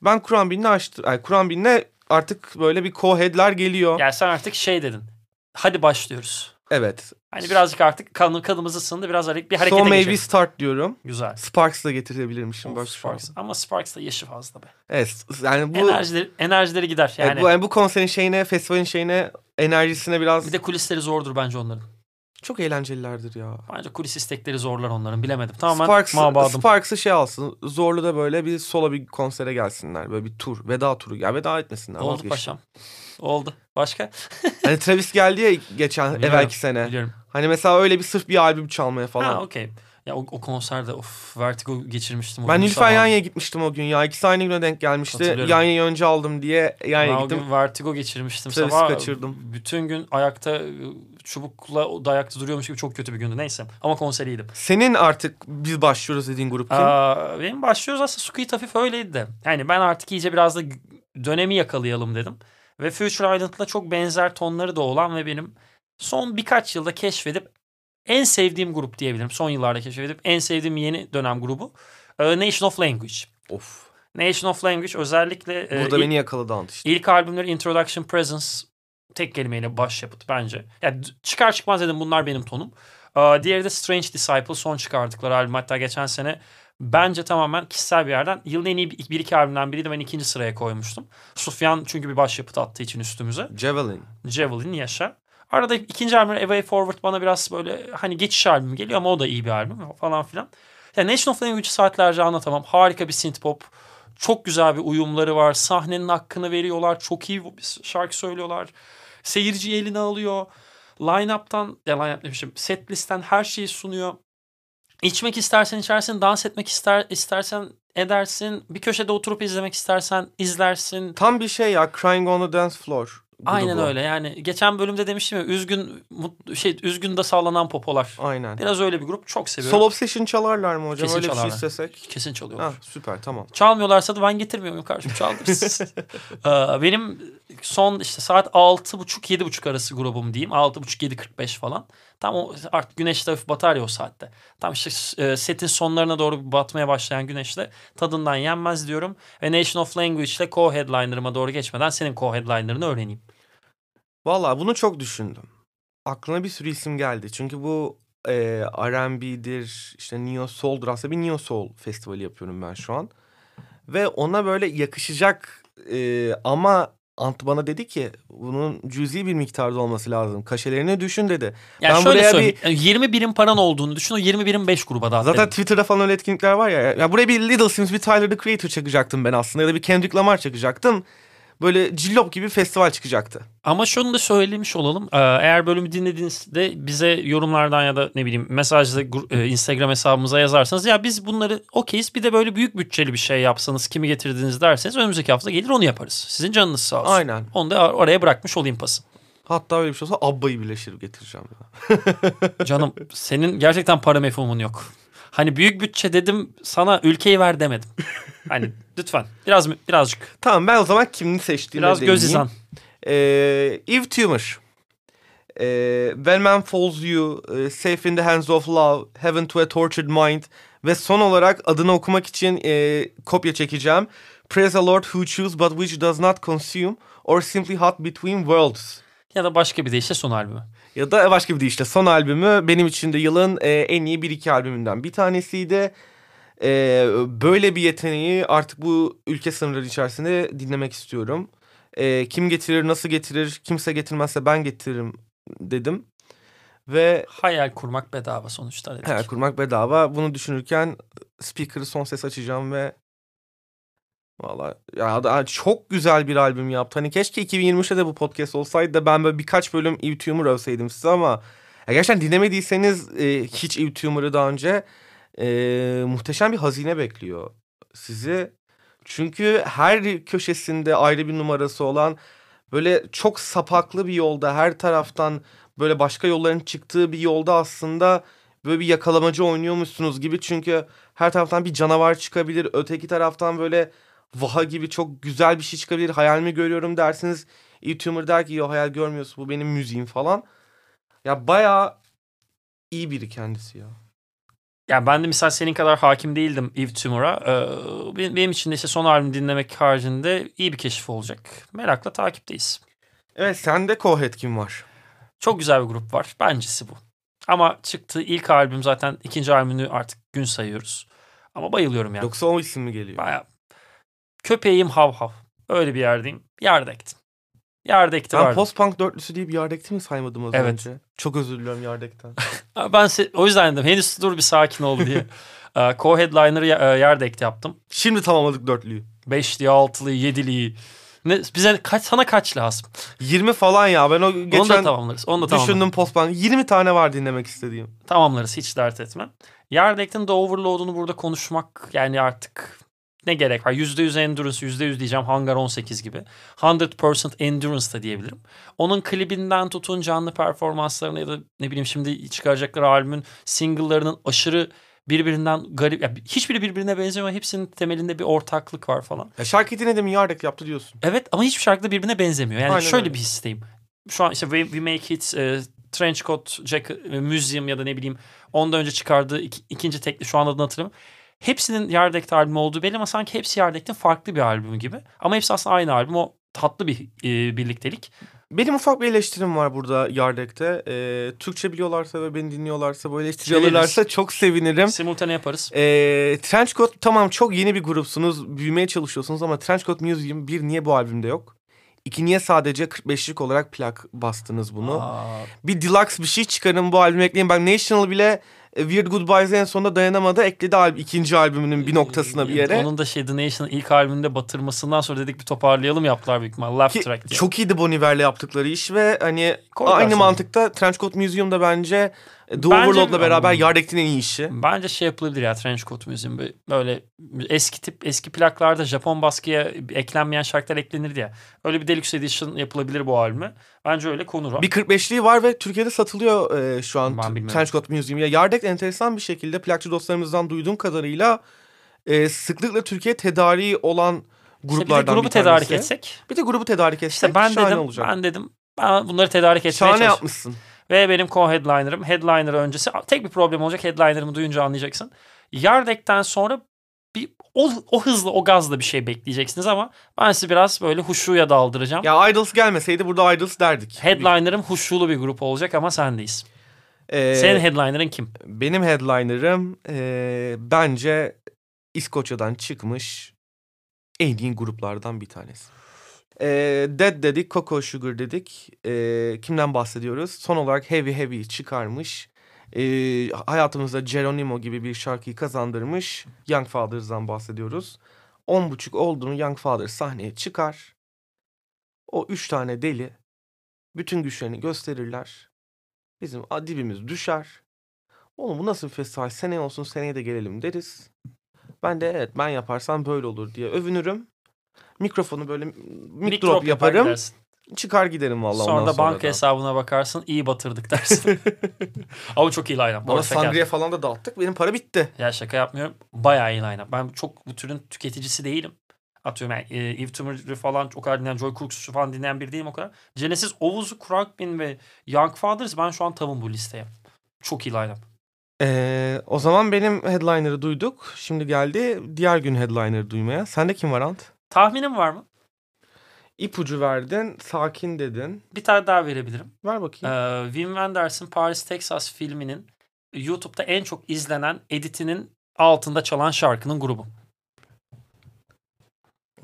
[SPEAKER 1] Ben Kur'an binini açtım. Yani Kur'an binine artık böyle bir co-head'ler geliyor.
[SPEAKER 2] yani sen artık şey dedin. Hadi başlıyoruz.
[SPEAKER 1] Evet.
[SPEAKER 2] Hani birazcık artık kan, kanımız ısındı. Biraz hareket, bir harekete
[SPEAKER 1] So maybe
[SPEAKER 2] geçelim.
[SPEAKER 1] start diyorum.
[SPEAKER 2] Güzel.
[SPEAKER 1] Sparks da getirebilirmişim
[SPEAKER 2] Of. Sparks. Ama Sparks da yaşı fazla be.
[SPEAKER 1] Evet yani bu
[SPEAKER 2] enerjileri, enerjileri gider.
[SPEAKER 1] yani,
[SPEAKER 2] Yani
[SPEAKER 1] bu, yani bu konserin şeyine, festivalin şeyine, enerjisine biraz
[SPEAKER 2] bir de kulisleri zordur bence onların.
[SPEAKER 1] Çok eğlencelilerdir ya.
[SPEAKER 2] Bence kulis istekleri zorlar onların. Bilemedim. Tamamen
[SPEAKER 1] Sparks,
[SPEAKER 2] mabadım.
[SPEAKER 1] Sparks'ı şey alsın. Zorlu da böyle bir sola bir konsere gelsinler. Böyle bir tur. Veda turu. Ya veda etmesinler.
[SPEAKER 2] Oldu
[SPEAKER 1] vazgeçin.
[SPEAKER 2] paşam. Oldu. Başka? *laughs*
[SPEAKER 1] Hani Travis geldi ya geçen
[SPEAKER 2] Biliyorum,
[SPEAKER 1] evvelki sene.
[SPEAKER 2] Biliyorum.
[SPEAKER 1] Hani mesela öyle bir sırf bir albüm çalmaya falan.
[SPEAKER 2] Ha okey. Ya o, o konserde of vertigo geçirmiştim. o
[SPEAKER 1] ben Nilüfer. Yanya'ya gitmiştim o gün ya. İkisi aynı güne denk gelmişti. Yanya'yı önce aldım diye
[SPEAKER 2] Ben
[SPEAKER 1] Yanya'ya
[SPEAKER 2] o
[SPEAKER 1] gittim.
[SPEAKER 2] gün vertigo geçirmiştim
[SPEAKER 1] Travis'i
[SPEAKER 2] sabah.
[SPEAKER 1] kaçırdım.
[SPEAKER 2] Bütün gün ayakta çubukla dayakta duruyormuş gibi çok kötü bir gündü. Neyse ama konseriydim.
[SPEAKER 1] Senin artık biz başlıyoruz dediğin grup kim?
[SPEAKER 2] Aa, benim başlıyoruz aslında Squid hafif öyleydi de. Yani ben artık iyice biraz da dönemi yakalayalım dedim. Ve Future Island'la çok benzer tonları da olan ve benim son birkaç yılda keşfedip en sevdiğim grup diyebilirim. Son yıllarda keşfedip en sevdiğim yeni dönem grubu. Ee, Nation of Language.
[SPEAKER 1] of.
[SPEAKER 2] Nation of Language özellikle e,
[SPEAKER 1] Burada
[SPEAKER 2] ilk,
[SPEAKER 1] beni yakaladı ant işte.
[SPEAKER 2] ilk albümleri Introduction Presence tek kelimeyle başyapıt bence. Yani çıkar çıkmaz dedim bunlar benim tonum. Ee, diğeri de Strange Disciple son çıkardıkları albüm. Hatta geçen sene bence tamamen kişisel bir yerden yılın en iyi bir, iki albümden biriydi. Ben ikinci sıraya koymuştum. Sufyan çünkü bir başyapıt attığı için üstümüze.
[SPEAKER 1] Javelin.
[SPEAKER 2] Javelin yaşa. Arada ikinci albüm A Way Forward bana biraz böyle hani geçiş albümü geliyor ama o da iyi bir albüm falan filan. Yani Nation of Language'i saatlerce anlatamam. Harika bir synth pop. Çok güzel bir uyumları var. Sahnenin hakkını veriyorlar. Çok iyi şarkı söylüyorlar. Seyirciyi eline alıyor. Line-up'tan, ya line-up demişim, set listten her şeyi sunuyor. İçmek istersen içersin, dans etmek ister istersen edersin. Bir köşede oturup izlemek istersen izlersin.
[SPEAKER 1] Tam bir şey ya. Crying on the Dance Floor.
[SPEAKER 2] Aynen öyle yani geçen bölümde demiştim ya üzgün mut, şey üzgün de sallanan popolar.
[SPEAKER 1] Aynen.
[SPEAKER 2] Biraz öyle bir grup çok seviyorum.
[SPEAKER 1] Soul Obsession çalarlar mı hocam?
[SPEAKER 2] Kesin
[SPEAKER 1] öyle bir şey
[SPEAKER 2] çalarlar.
[SPEAKER 1] istesek.
[SPEAKER 2] Kesin çalıyorlar.
[SPEAKER 1] Ha, süper tamam.
[SPEAKER 2] Çalmıyorlarsa da ben getirmiyorum kardeşim çaldırırız. *laughs* Ee, benim son işte saat 6.30-7.30 arası grubum diyeyim. 6.30-7.45 falan. Tam o artık güneş de hafif batar ya o saatte. Tam işte e, setin sonlarına doğru batmaya başlayan güneşte tadından yenmez diyorum. Ve Nation of Language ile co-headliner'ıma doğru geçmeden senin co-headliner'ını öğreneyim.
[SPEAKER 1] Valla bunu çok düşündüm. Aklıma bir sürü isim geldi. Çünkü bu e, R&B'dir, işte Neo Soul'dur. Aslında bir Neo Soul festivali yapıyorum ben şu an. Ve ona böyle yakışacak e, ama Ant bana dedi ki bunun cüzi bir miktarda olması lazım. Kaşelerini düşün dedi.
[SPEAKER 2] Yani ben şöyle söyleyeyim. Bir... 20 birim paran olduğunu düşün. O 20 birim 5 gruba dağıt.
[SPEAKER 1] Zaten dedim. Twitter'da falan öyle etkinlikler var ya. Ya buraya bir Little Sims, bir Tyler the Creator çakacaktım ben aslında. Ya da bir Kendrick Lamar çakacaktım böyle cillop gibi festival çıkacaktı.
[SPEAKER 2] Ama şunu da söylemiş olalım. Ee, eğer bölümü dinlediğinizde bize yorumlardan ya da ne bileyim mesajda e, Instagram hesabımıza yazarsanız ya biz bunları okeyiz bir de böyle büyük bütçeli bir şey yapsanız kimi getirdiniz derseniz önümüzdeki hafta gelir onu yaparız. Sizin canınız sağ olsun.
[SPEAKER 1] Aynen.
[SPEAKER 2] Onu da oraya bırakmış olayım pası.
[SPEAKER 1] Hatta öyle bir şey olsa Abba'yı birleştirip getireceğim.
[SPEAKER 2] Canım senin gerçekten para mefhumun yok. Hani büyük bütçe dedim sana ülkeyi ver demedim. Hani *laughs* lütfen biraz birazcık.
[SPEAKER 1] Tamam ben o zaman kimini seçtiğimi
[SPEAKER 2] Biraz göz izan.
[SPEAKER 1] Ee, Eve Tumor. Ee, When Man Falls You, e, Safe in the Hands of Love, Heaven to a Tortured Mind ve son olarak adını okumak için e, kopya çekeceğim. Praise the Lord who choose but which does not consume or simply hot between worlds.
[SPEAKER 2] Ya da başka bir deyişle son albümü.
[SPEAKER 1] Ya da başka bir deyişle son albümü benim için de yılın e, en iyi bir iki albümünden bir tanesiydi. E, böyle bir yeteneği artık bu ülke sınırları içerisinde dinlemek istiyorum. E, kim getirir, nasıl getirir, kimse getirmezse ben getiririm dedim. Ve
[SPEAKER 2] hayal kurmak bedava sonuçta dedik.
[SPEAKER 1] Hayal kurmak bedava. Bunu düşünürken speaker'ı son ses açacağım ve Valla ya çok güzel bir albüm yaptı. Hani keşke 2023'te de bu podcast olsaydı da ben böyle birkaç bölüm Eve Tumor övseydim size ama ya gerçekten dinlemediyseniz e, hiç Eve Tumor'ı daha önce e, muhteşem bir hazine bekliyor sizi. Çünkü her köşesinde ayrı bir numarası olan böyle çok sapaklı bir yolda her taraftan böyle başka yolların çıktığı bir yolda aslında böyle bir yakalamacı oynuyormuşsunuz gibi. Çünkü her taraftan bir canavar çıkabilir. Öteki taraftan böyle vaha gibi çok güzel bir şey çıkabilir. Hayal mi görüyorum dersiniz. YouTuber der ki yo hayal görmüyorsun bu benim müziğim falan. Ya bayağı iyi biri kendisi ya.
[SPEAKER 2] Yani ben de misal senin kadar hakim değildim Eve Tumor'a. Ee, benim için de işte son albümü dinlemek haricinde iyi bir keşif olacak. Merakla takipteyiz.
[SPEAKER 1] Evet sende Coheed kim var?
[SPEAKER 2] Çok güzel bir grup var. Bencesi bu. Ama çıktığı ilk albüm zaten ikinci albümünü artık gün sayıyoruz. Ama bayılıyorum yani.
[SPEAKER 1] Yoksa o isim mi geliyor?
[SPEAKER 2] Bayağı Köpeğim hav hav. Öyle bir yerdeyim. Yardektim. Yardekti
[SPEAKER 1] ben
[SPEAKER 2] vardı.
[SPEAKER 1] post-punk dörtlüsü deyip Yardekti mi saymadım az
[SPEAKER 2] evet.
[SPEAKER 1] önce? Çok özür diliyorum Yardek'ten. *laughs*
[SPEAKER 2] ben se- o yüzden dedim henüz dur bir sakin ol diye. *laughs* Co-headliner'ı Yardek'te yaptım.
[SPEAKER 1] Şimdi tamamladık dörtlüyü.
[SPEAKER 2] Beşliği, altılıyı, yediliği. Ne, bize kaç sana kaç lazım?
[SPEAKER 1] 20 falan ya. Ben o geçen
[SPEAKER 2] Onu da tamamlarız. Onu da
[SPEAKER 1] tamamlarız. düşündüm post-punk. 20 tane var dinlemek istediğim.
[SPEAKER 2] Tamamlarız hiç dert etme. Yardek'ten de Overload'unu burada konuşmak yani artık ne gerek var? %100 endurance, %100 diyeceğim Hangar 18 gibi. 100% endurance da diyebilirim. Onun klibinden tutun canlı performanslarına ya da ne bileyim şimdi çıkaracakları albümün single'larının aşırı birbirinden garip. Yani hiçbiri birbirine benzemiyor. Hepsinin temelinde bir ortaklık var falan.
[SPEAKER 1] Ya şarkı dinledim Yardek yaptı diyorsun.
[SPEAKER 2] Evet ama hiçbir şarkı da birbirine benzemiyor. Yani Aynen şöyle öyle. bir hisseyim. Şu an işte We, We Make It, e, Trench Coat, Jack, e, Museum ya da ne bileyim ondan önce çıkardığı iki, ikinci tekli şu an adını hatırlamıyorum hepsinin Yardek'te albüm olduğu belli ama sanki hepsi Yardek'te farklı bir albüm gibi. Ama hepsi aslında aynı albüm. O tatlı bir e, birliktelik.
[SPEAKER 1] Benim ufak bir eleştirim var burada Yardek'te. Ee, Türkçe biliyorlarsa ve beni dinliyorlarsa bu eleştiri alırlarsa çok sevinirim.
[SPEAKER 2] Simultane yaparız.
[SPEAKER 1] Ee, Trenchcoat tamam çok yeni bir grupsunuz. Büyümeye çalışıyorsunuz ama Trenchcoat Museum bir niye bu albümde yok? İki niye sadece 45'lik olarak plak bastınız bunu? Aa. Bir deluxe bir şey çıkarın bu albüme ekleyin. Ben National bile Weird Goodbyes'e en sonunda dayanamadı. Ekledi al ikinci albümünün bir noktasına bir yere.
[SPEAKER 2] Onun da şey The Nation'ın ilk albümünde batırmasından sonra dedik bir toparlayalım yaptılar büyük ihtimalle. Laugh Track diye.
[SPEAKER 1] Çok iyiydi Bon Iver'le yaptıkları iş ve hani Koy aynı mantıkta Trenchcoat Museum'da bence The Overload'la beraber Yardek'in en iyi işi.
[SPEAKER 2] Bence şey yapılabilir ya Trenchcoat Museum böyle eski tip eski plaklarda Japon baskıya eklenmeyen şarkılar eklenir diye. Öyle bir deluxe edition yapılabilir bu albüme. Bence öyle konur o.
[SPEAKER 1] Bir 45'liği var ve Türkiye'de satılıyor e, şu an Trenchcoat Museum. Ya Yardek enteresan bir şekilde plakçı dostlarımızdan duyduğum kadarıyla e, sıklıkla Türkiye tedariği olan gruplardan
[SPEAKER 2] işte bir de grubu
[SPEAKER 1] bir
[SPEAKER 2] tedarik etsek.
[SPEAKER 1] Bir de grubu tedarik etsek
[SPEAKER 2] İşte ben
[SPEAKER 1] şahane
[SPEAKER 2] dedim,
[SPEAKER 1] olacak.
[SPEAKER 2] ben dedim ben bunları tedarik etmeye
[SPEAKER 1] Şahane
[SPEAKER 2] çalışıyorum.
[SPEAKER 1] yapmışsın.
[SPEAKER 2] Ve benim co-headliner'ım. Headliner öncesi tek bir problem olacak. Headliner'ımı duyunca anlayacaksın. Yardek'ten sonra bir o, o hızlı o gazla bir şey bekleyeceksiniz ama ben sizi biraz böyle huşuya daldıracağım.
[SPEAKER 1] Ya Idols gelmeseydi burada Idols derdik.
[SPEAKER 2] Headliner'ım huşulu bir grup olacak ama sendeyiz.
[SPEAKER 1] Ee,
[SPEAKER 2] Senin headliner'ın kim?
[SPEAKER 1] benim headliner'ım ee, bence İskoçya'dan çıkmış en iyi gruplardan bir tanesi. Ee, Dead dedik, Coco Sugar dedik. Ee, kimden bahsediyoruz? Son olarak Heavy Heavy çıkarmış. Ee, hayatımızda Geronimo gibi bir şarkıyı kazandırmış. Young Fathers'dan bahsediyoruz. On buçuk olduğunu Young Fathers sahneye çıkar. O üç tane deli bütün güçlerini gösterirler. Bizim dibimiz düşer. Oğlum bu nasıl festival? Seneye olsun seneye de gelelim deriz. Ben de evet ben yaparsam böyle olur diye övünürüm. Mikrofonu böyle mic drop yaparım. Çıkar giderim vallahi
[SPEAKER 2] Sonra
[SPEAKER 1] ondan
[SPEAKER 2] da banka
[SPEAKER 1] da.
[SPEAKER 2] hesabına bakarsın iyi batırdık dersin. *laughs* ama çok iyi line-up.
[SPEAKER 1] Bana sangria falan da dağıttık. Benim para bitti.
[SPEAKER 2] Ya şaka yapmıyorum. Bayağı iyi line-up. Ben çok bu türün tüketicisi değilim. Atıyorum yani e, Eve Tumor'ı falan o kadar dinleyen, Joy Crooks'u falan dinleyen bir değilim o kadar. Genesis, Oğuz'u, Krankbin ve Young Fathers ben şu an tavım bu listeye. Çok iyi line-up.
[SPEAKER 1] Ee, o zaman benim headliner'ı duyduk. Şimdi geldi diğer gün headliner'ı duymaya. Sende kim var Ant?
[SPEAKER 2] Tahminin var mı?
[SPEAKER 1] İpucu verdin, sakin dedin.
[SPEAKER 2] Bir tane daha verebilirim.
[SPEAKER 1] Ver bakayım.
[SPEAKER 2] Ee, Wim Wenders'in Paris, Texas filminin YouTube'da en çok izlenen editinin altında çalan şarkının grubu.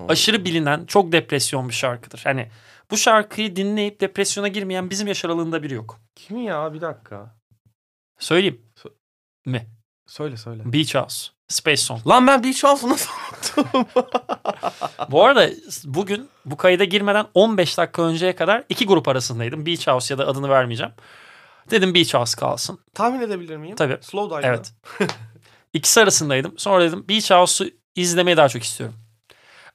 [SPEAKER 2] Aşırı bilinen, çok depresyon bir şarkıdır. Hani bu şarkıyı dinleyip depresyona girmeyen bizim yaş aralığında biri yok.
[SPEAKER 1] Kim ya? Bir dakika.
[SPEAKER 2] Söyleyeyim.
[SPEAKER 1] Sö-
[SPEAKER 2] mi?
[SPEAKER 1] Söyle söyle.
[SPEAKER 2] Beach House. Space Song.
[SPEAKER 1] Lan ben Beach House'u nasıl unuttum? *laughs*
[SPEAKER 2] Bu arada bugün bu kayıda girmeden 15 dakika önceye kadar iki grup arasındaydım. Beach House ya da adını vermeyeceğim. Dedim Beach House kalsın.
[SPEAKER 1] Tahmin edebilir miyim?
[SPEAKER 2] Tabii.
[SPEAKER 1] Slow Dive'da.
[SPEAKER 2] Evet. *laughs* İkisi arasındaydım. Sonra dedim Beach House'u izlemeyi daha çok istiyorum.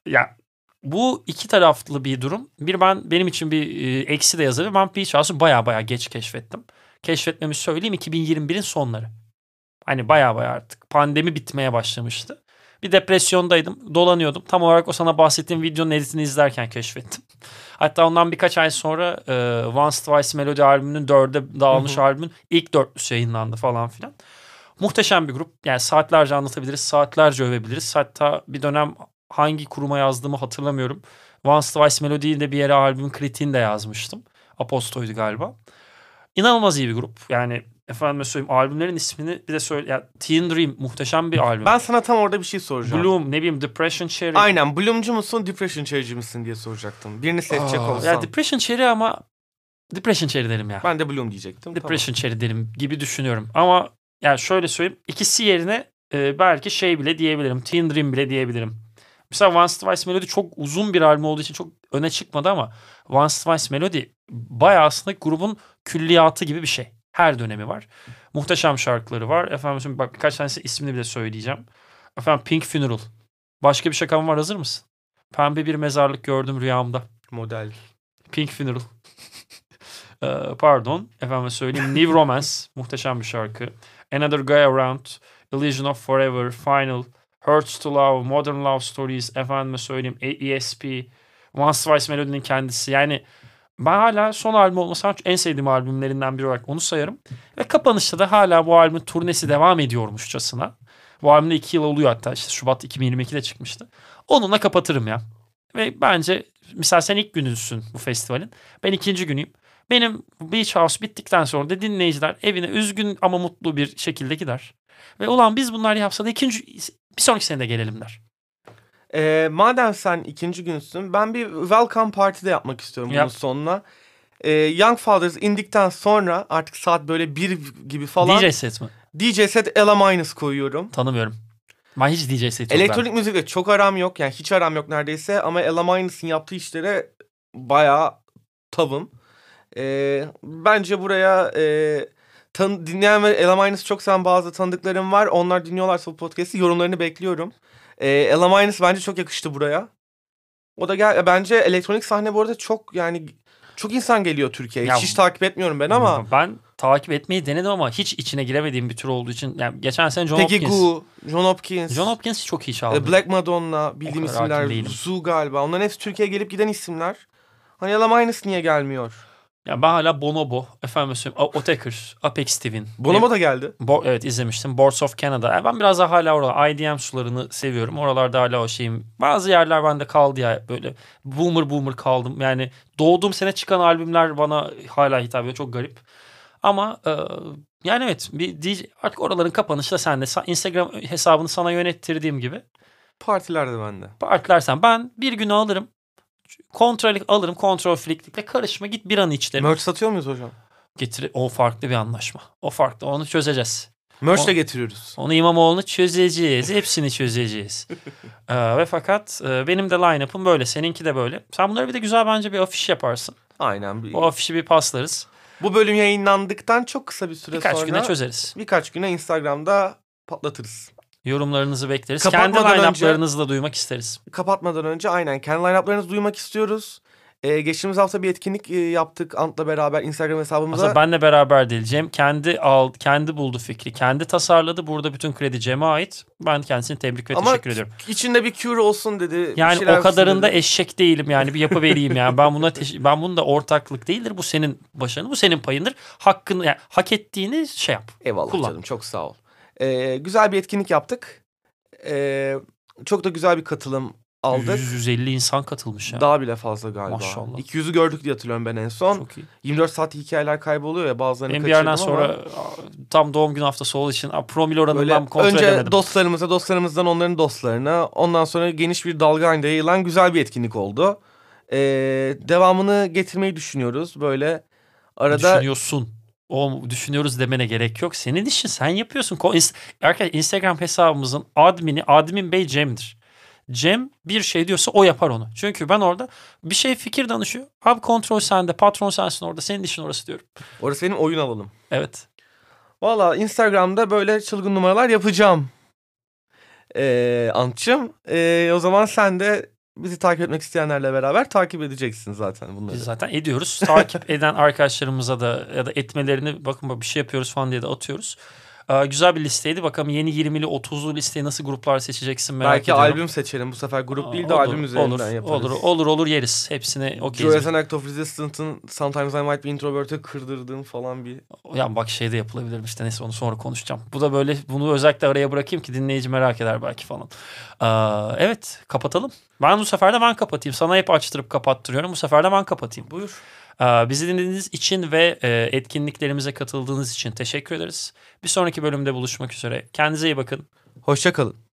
[SPEAKER 2] Ya bu iki taraflı bir durum. Bir ben benim için bir e, eksi de yazarı. Ben Beach House'u baya baya geç keşfettim. Keşfetmemi söyleyeyim 2021'in sonları. Hani baya baya artık pandemi bitmeye başlamıştı. Bir depresyondaydım. Dolanıyordum. Tam olarak o sana bahsettiğim videonun editini izlerken keşfettim. *laughs* Hatta ondan birkaç ay sonra e, Once Twice Melody albümünün dörde dağılmış albümün ilk dörtlüsü yayınlandı falan filan. Muhteşem bir grup. Yani saatlerce anlatabiliriz, saatlerce övebiliriz. Hatta bir dönem hangi kuruma yazdığımı hatırlamıyorum. Once Twice Melody'yi de bir yere albümün kritiğini de yazmıştım. Aposto'ydu galiba. İnanılmaz iyi bir grup. Yani efendime söyleyeyim albümlerin ismini bir de söyle. Ya, Teen Dream muhteşem bir albüm.
[SPEAKER 1] Ben sana tam orada bir şey soracağım.
[SPEAKER 2] Bloom ne bileyim Depression Cherry.
[SPEAKER 1] Aynen Bloom'cu musun Depression Cherry'ci misin diye soracaktım. Birini seçecek
[SPEAKER 2] Aa,
[SPEAKER 1] olsam.
[SPEAKER 2] Ya Depression Cherry ama Depression Cherry derim ya.
[SPEAKER 1] ben de Bloom diyecektim.
[SPEAKER 2] Depression Cherry derim gibi düşünüyorum. Ama yani şöyle söyleyeyim. ikisi yerine e, belki şey bile diyebilirim. Teen Dream bile diyebilirim. Mesela Once Twice Melody çok uzun bir albüm olduğu için çok öne çıkmadı ama Once Twice Melody bayağı aslında grubun külliyatı gibi bir şey. Her dönemi var. Muhteşem şarkıları var. Efendim şimdi bak birkaç tanesi ismini bile söyleyeceğim. Efendim Pink Funeral. Başka bir şakam var hazır mısın? Pembe bir mezarlık gördüm rüyamda.
[SPEAKER 1] Model.
[SPEAKER 2] Pink Funeral. *laughs* Ee, pardon. Efendim söyleyeyim. New Romance. *laughs* Muhteşem bir şarkı. Another Guy Around. Illusion of Forever. Final. Hurts to Love. Modern Love Stories. Efendime söyleyeyim. ESP. Once Twice Melody'nin kendisi. Yani ben hala son albüm olmasa en sevdiğim albümlerinden biri olarak onu sayarım. Ve kapanışta da hala bu albümün turnesi devam ediyormuşçasına. Bu albümde iki yıl oluyor hatta işte Şubat 2022'de çıkmıştı. Onunla kapatırım ya. Ve bence mesela sen ilk gününsün bu festivalin. Ben ikinci günüyüm. Benim Beach House bittikten sonra da dinleyiciler evine üzgün ama mutlu bir şekilde gider. Ve ulan biz bunlar yapsa da ikinci, bir sonraki sene de gelelim der.
[SPEAKER 1] Ee, madem sen ikinci günsün ben bir welcome party de yapmak istiyorum bunun
[SPEAKER 2] Yap.
[SPEAKER 1] sonuna. Ee, Young Fathers indikten sonra artık saat böyle bir gibi falan
[SPEAKER 2] DJ set mi?
[SPEAKER 1] DJ set Ella Minus koyuyorum.
[SPEAKER 2] Tanımıyorum. Ben hiç DJ set yok.
[SPEAKER 1] Elektronik müzikle çok aram yok yani hiç aram yok neredeyse ama Ella Minus'ın yaptığı işlere bayağı tavım. Ee, bence buraya e, tan- dinleyen ve Ella Minus çok seven bazı tanıdıklarım var. Onlar dinliyorlarsa bu podcast'i yorumlarını bekliyorum. Ee, Ella Minus bence çok yakıştı buraya. O da gel bence elektronik sahne bu arada çok yani çok insan geliyor Türkiye'ye. Hiç, hiç takip etmiyorum ben ama *laughs*
[SPEAKER 2] Ben takip etmeyi denedim ama hiç içine giremediğim bir tür olduğu için. Yani geçen sene John
[SPEAKER 1] Peggy
[SPEAKER 2] Hopkins.
[SPEAKER 1] Goo, John Hopkins.
[SPEAKER 2] John Hopkins çok iyi çaldı.
[SPEAKER 1] e, Black Madonna bildiğim isimler. Zoo galiba. Onların hepsi Türkiye'ye gelip giden isimler. Hani adam aynısı niye gelmiyor?
[SPEAKER 2] Ya ben hala Bonobo, efendim söyleyeyim, Otaker, Apex Twin.
[SPEAKER 1] Bonomo da geldi.
[SPEAKER 2] Bo- evet izlemiştim. Boards of Canada. Yani ben biraz daha hala orada IDM sularını seviyorum. Oralarda hala o şeyim. Bazı yerler bende kaldı ya böyle boomer boomer kaldım. Yani doğduğum sene çıkan albümler bana hala hitap ediyor. Çok garip. Ama e, yani evet bir DJ, artık oraların kapanışı da sende. Instagram hesabını sana yönettirdiğim gibi
[SPEAKER 1] Partiler de bende.
[SPEAKER 2] partilersen ben bir günü alırım. Kontrol alırım. Kontrol friklikle karışma git bir an içlerim.
[SPEAKER 1] Merch satıyor muyuz hocam?
[SPEAKER 2] Getir o farklı bir anlaşma. O farklı. Onu çözeceğiz.
[SPEAKER 1] Merch de getiriyoruz.
[SPEAKER 2] Onu İmamoğlu'nu çözeceğiz. Hepsini çözeceğiz. *laughs* Ee, ve fakat e, benim de line-up'ım böyle. Seninki de böyle. Sen bunları bir de güzel bence bir afiş yaparsın.
[SPEAKER 1] Aynen. Bir,
[SPEAKER 2] O afişi bir paslarız.
[SPEAKER 1] bu bölüm yayınlandıktan çok kısa bir süre
[SPEAKER 2] Birkaç
[SPEAKER 1] sonra
[SPEAKER 2] güne çözeriz.
[SPEAKER 1] birkaç güne Instagram'da patlatırız.
[SPEAKER 2] Yorumlarınızı bekleriz.
[SPEAKER 1] Kapatmadan
[SPEAKER 2] Kendi line-up'larınızı da duymak isteriz.
[SPEAKER 1] Kapatmadan önce aynen kendi line-up'larınızı duymak istiyoruz. Ee, geçtiğimiz hafta bir etkinlik e, yaptık Ant'la beraber Instagram hesabımıza.
[SPEAKER 2] Aslında benle beraber değil. Cem kendi al, kendi buldu fikri. Kendi tasarladı. Burada bütün kredi Cem'e ait. Ben kendisini tebrik ve
[SPEAKER 1] Ama
[SPEAKER 2] teşekkür ediyorum.
[SPEAKER 1] içinde bir cure olsun dedi.
[SPEAKER 2] Yani o kadarında
[SPEAKER 1] dedi.
[SPEAKER 2] eşek değilim yani bir yapı vereyim yani. Ben buna ben bunun da ortaklık değildir. Bu senin başarın, bu senin payındır. Hakkını yani hak ettiğini şey yap.
[SPEAKER 1] Eyvallah
[SPEAKER 2] kullan.
[SPEAKER 1] canım çok sağ ol. Ee, güzel bir etkinlik yaptık. Ee, çok da güzel bir katılım aldık.
[SPEAKER 2] 150 insan katılmış ya.
[SPEAKER 1] Daha bile fazla galiba.
[SPEAKER 2] Maşallah.
[SPEAKER 1] 200'ü gördük diye hatırlıyorum ben en son.
[SPEAKER 2] Çok iyi.
[SPEAKER 1] 24 saat hikayeler kayboluyor ya bazılarını
[SPEAKER 2] Benim bir yerden sonra
[SPEAKER 1] ama
[SPEAKER 2] tam doğum günü haftası olduğu için promil
[SPEAKER 1] böyle
[SPEAKER 2] oranından kontrol
[SPEAKER 1] önce
[SPEAKER 2] edemedim.
[SPEAKER 1] dostlarımıza, dostlarımızdan onların dostlarına, ondan sonra geniş bir dalga halinde yayılan güzel bir etkinlik oldu. Ee, devamını getirmeyi düşünüyoruz. Böyle arada
[SPEAKER 2] Düşünüyorsun. O düşünüyoruz demene gerek yok. Senin işin sen yapıyorsun. Arkadaşlar Instagram hesabımızın admini admin bey Cem'dir. Cem bir şey diyorsa o yapar onu. Çünkü ben orada bir şey fikir danışıyor. Abi kontrol sende, patron sensin orada, senin işin orası diyorum.
[SPEAKER 1] orası benim oyun alalım.
[SPEAKER 2] Evet.
[SPEAKER 1] Valla Instagram'da böyle çılgın numaralar yapacağım. Ee, Antçım. Ee, o zaman sen de bizi takip etmek isteyenlerle beraber takip edeceksin zaten bunları.
[SPEAKER 2] Biz zaten ediyoruz. Takip *laughs* eden arkadaşlarımıza da ya da etmelerini bakın bak bir şey yapıyoruz falan diye de atıyoruz. Ee, güzel bir listeydi. Bakalım yeni 20'li 30'lu listeye nasıl gruplar seçeceksin merak
[SPEAKER 1] Belki
[SPEAKER 2] ediyorum.
[SPEAKER 1] albüm seçelim bu sefer grup değil de
[SPEAKER 2] Olur,
[SPEAKER 1] albüm üzerinden
[SPEAKER 2] olur,
[SPEAKER 1] yaparız.
[SPEAKER 2] Olur olur olur yeriz. Hepsini okeyiz.
[SPEAKER 1] as an act of resistance'ın Sometimes I Might Be Introvert'e kırdırdığım falan bir...
[SPEAKER 2] Ya bak şey de yapılabilir işte neyse onu sonra konuşacağım. Bu da böyle bunu özellikle araya bırakayım ki dinleyici merak eder belki falan. Ee, evet kapatalım. Ben bu sefer de ben kapatayım. Sana hep açtırıp kapattırıyorum. Bu sefer de ben kapatayım.
[SPEAKER 1] Buyur.
[SPEAKER 2] Ee, bizi dinlediğiniz için ve e, etkinliklerimize katıldığınız için teşekkür ederiz. Bir sonraki bölümde buluşmak üzere. Kendinize iyi bakın.
[SPEAKER 1] Hoşça kalın.